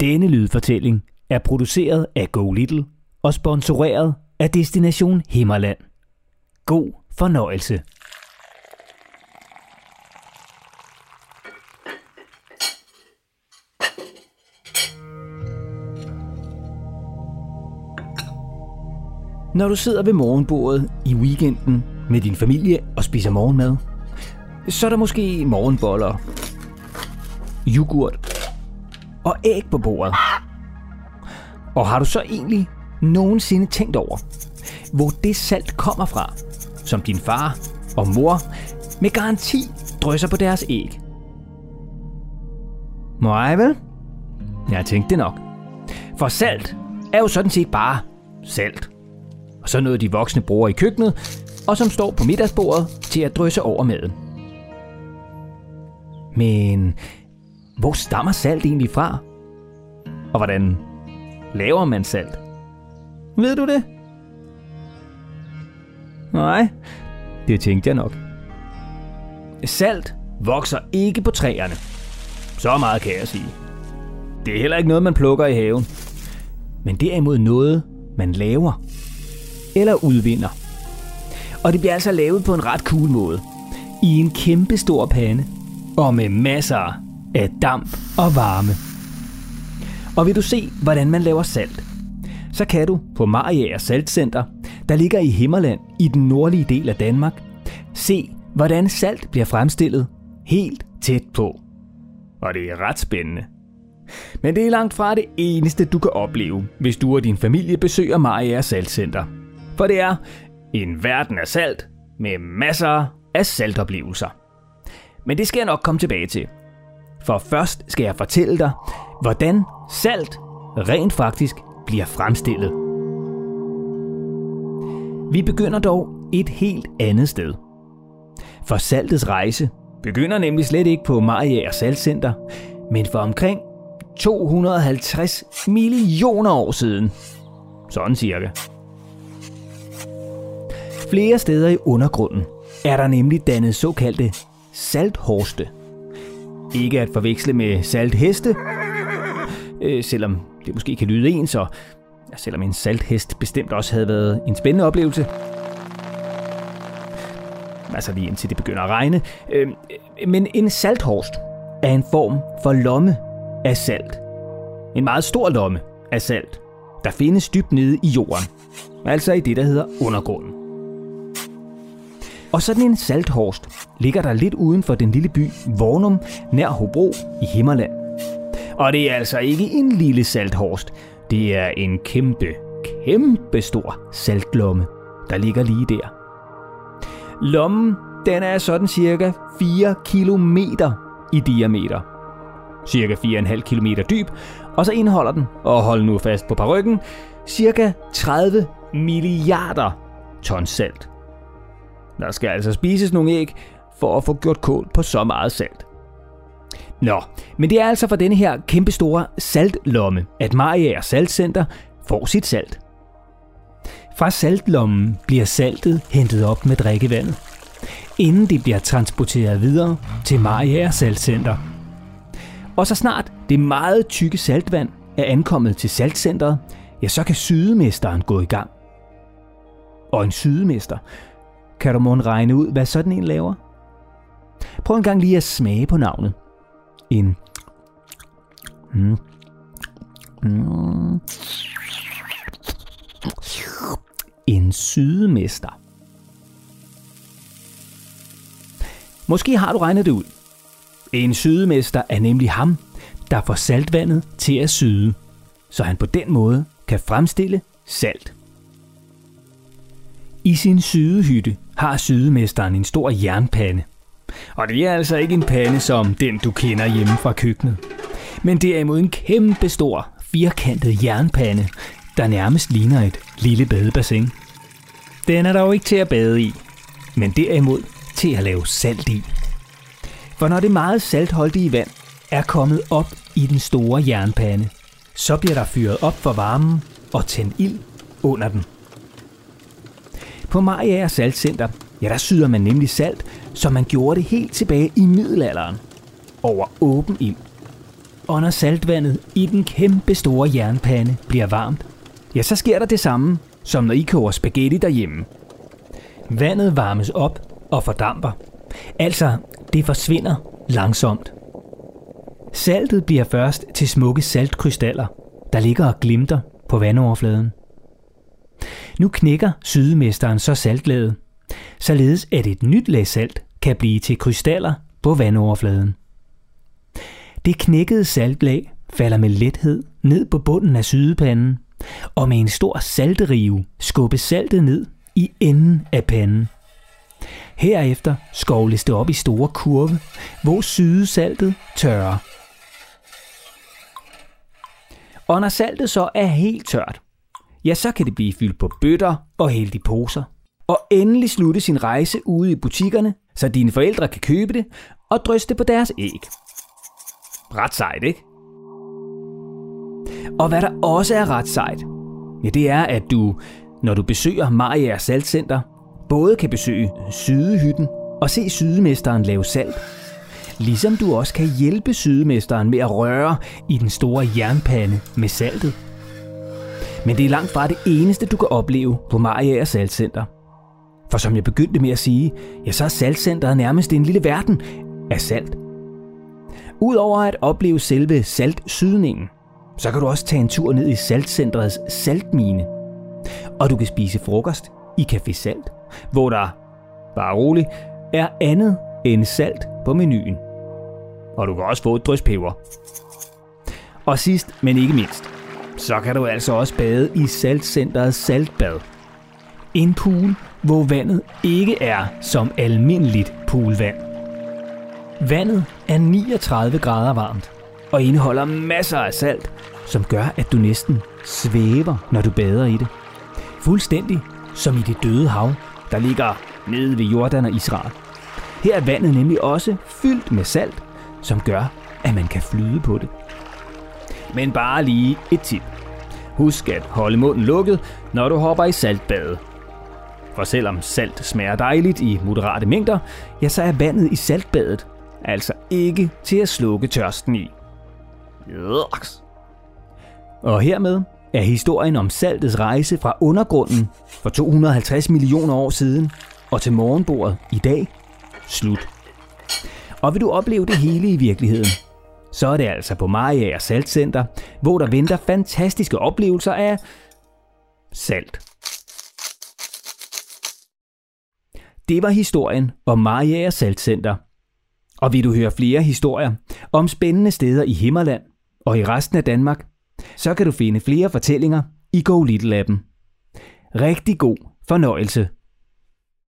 Denne lydfortælling er produceret af Go Little og sponsoreret af Destination Himmerland. God fornøjelse. Når du sidder ved morgenbordet i weekenden med din familie og spiser morgenmad, så er der måske morgenboller, yoghurt og æg på bordet. Og har du så egentlig nogensinde tænkt over, hvor det salt kommer fra, som din far og mor med garanti drysser på deres æg? Nej vel? Jeg tænkte det nok. For salt er jo sådan set bare salt. Og så noget de voksne bruger i køkkenet, og som står på middagsbordet til at drysse over maden. Men hvor stammer salt egentlig fra? Og hvordan laver man salt? Ved du det? Nej, det tænkte jeg nok. Salt vokser ikke på træerne. Så meget kan jeg sige. Det er heller ikke noget, man plukker i haven. Men derimod noget, man laver. Eller udvinder. Og det bliver altså lavet på en ret cool måde. I en kæmpe stor pande. Og med masser af damp og varme. Og vil du se, hvordan man laver salt, så kan du på Mariager Saltcenter, der ligger i Himmerland i den nordlige del af Danmark, se, hvordan salt bliver fremstillet helt tæt på. Og det er ret spændende. Men det er langt fra det eneste, du kan opleve, hvis du og din familie besøger Mariager Saltcenter. For det er en verden af salt med masser af saltoplevelser. Men det skal jeg nok komme tilbage til. For først skal jeg fortælle dig, hvordan salt rent faktisk bliver fremstillet. Vi begynder dog et helt andet sted. For saltets rejse begynder nemlig slet ikke på Mariager Saltcenter, men for omkring 250 millioner år siden. Sådan cirka. Flere steder i undergrunden er der nemlig dannet såkaldte salthorste. Ikke at forveksle med saltheste, øh, selvom det måske kan lyde ens, og ja, selvom en salthest bestemt også havde været en spændende oplevelse. Altså lige indtil det begynder at regne. Øh, men en salthorst er en form for lomme af salt. En meget stor lomme af salt, der findes dybt nede i jorden. Altså i det, der hedder undergrunden. Og sådan en salthorst ligger der lidt uden for den lille by Vornum nær Hobro i Himmerland. Og det er altså ikke en lille salthorst. Det er en kæmpe, kæmpe stor saltlomme, der ligger lige der. Lommen, den er sådan cirka 4 km i diameter. Cirka 4,5 km dyb, og så indeholder den, og hold nu fast på parryggen, cirka 30 milliarder ton salt. Der skal altså spises nogle æg for at få gjort kål på så meget salt. Nå, men det er altså fra denne her kæmpestore saltlomme, at Mariager Saltcenter får sit salt. Fra saltlommen bliver saltet hentet op med drikkevandet, inden det bliver transporteret videre til Mariager Saltcenter. Og så snart det meget tykke saltvand er ankommet til saltcenteret, ja, så kan sydemesteren gå i gang. Og en sydemester, kan du måske regne ud, hvad sådan en laver? Prøv en gang lige at smage på navnet. En... Mm. Mm. En sydemester. Måske har du regnet det ud. En sydemester er nemlig ham, der får saltvandet til at syde, så han på den måde kan fremstille salt. I sin sydehytte har sydemesteren en stor jernpande. Og det er altså ikke en pande som den, du kender hjemme fra køkkenet. Men derimod en kæmpe stor, firkantet jernpande, der nærmest ligner et lille badebassin. Den er dog ikke til at bade i, men derimod til at lave salt i. For når det meget saltholdige vand er kommet op i den store jernpande, så bliver der fyret op for varmen og tændt ild under den. På Mariager Saltcenter, ja der syder man nemlig salt, som man gjorde det helt tilbage i middelalderen. Over åben ild. Og når saltvandet i den kæmpe store jernpande bliver varmt, ja, så sker der det samme, som når I koger spaghetti derhjemme. Vandet varmes op og fordamper. Altså, det forsvinder langsomt. Saltet bliver først til smukke saltkrystaller, der ligger og glimter på vandoverfladen. Nu knækker sydemesteren så saltlaget, således at et nyt lag salt kan blive til krystaller på vandoverfladen. Det knækkede saltlag falder med lethed ned på bunden af sydepanden, og med en stor salterive skubbes saltet ned i enden af panden. Herefter skovles det op i store kurve, hvor sydesaltet tørrer. Og når saltet så er helt tørt, ja, så kan det blive fyldt på bøtter og hældt i poser. Og endelig slutte sin rejse ude i butikkerne, så dine forældre kan købe det og drysse på deres æg. Ret sejt, ikke? Og hvad der også er ret sejt, ja, det er, at du, når du besøger Maria Saltcenter, både kan besøge Sydehytten og se sydemesteren lave salt. Ligesom du også kan hjælpe sydemesteren med at røre i den store jernpande med saltet. Men det er langt fra det eneste, du kan opleve på Mariager Saltcenter. For som jeg begyndte med at sige, ja, så er saltcenteret nærmest en lille verden af salt. Udover at opleve selve saltsydningen, så kan du også tage en tur ned i saltcentrets saltmine. Og du kan spise frokost i Café Salt, hvor der, bare rolig, er andet end salt på menuen. Og du kan også få et drys peber. Og sidst, men ikke mindst, så kan du altså også bade i Saltcenterets saltbad. En pool, hvor vandet ikke er som almindeligt poolvand. Vandet er 39 grader varmt og indeholder masser af salt, som gør, at du næsten svæver, når du bader i det. Fuldstændig som i det døde hav, der ligger nede ved Jordan og Israel. Her er vandet nemlig også fyldt med salt, som gør, at man kan flyde på det. Men bare lige et tip. Husk at holde munden lukket, når du hopper i saltbadet. For selvom salt smager dejligt i moderate mængder, ja, så er vandet i saltbadet altså ikke til at slukke tørsten i. Yucks. Og hermed er historien om saltets rejse fra undergrunden for 250 millioner år siden og til morgenbordet i dag slut. Og vil du opleve det hele i virkeligheden, så er det altså på Maria Saltcenter, hvor der venter fantastiske oplevelser af salt. Det var historien om Maria Saltcenter. Og vil du høre flere historier om spændende steder i Himmerland og i resten af Danmark, så kan du finde flere fortællinger i Go Little appen. Rigtig god fornøjelse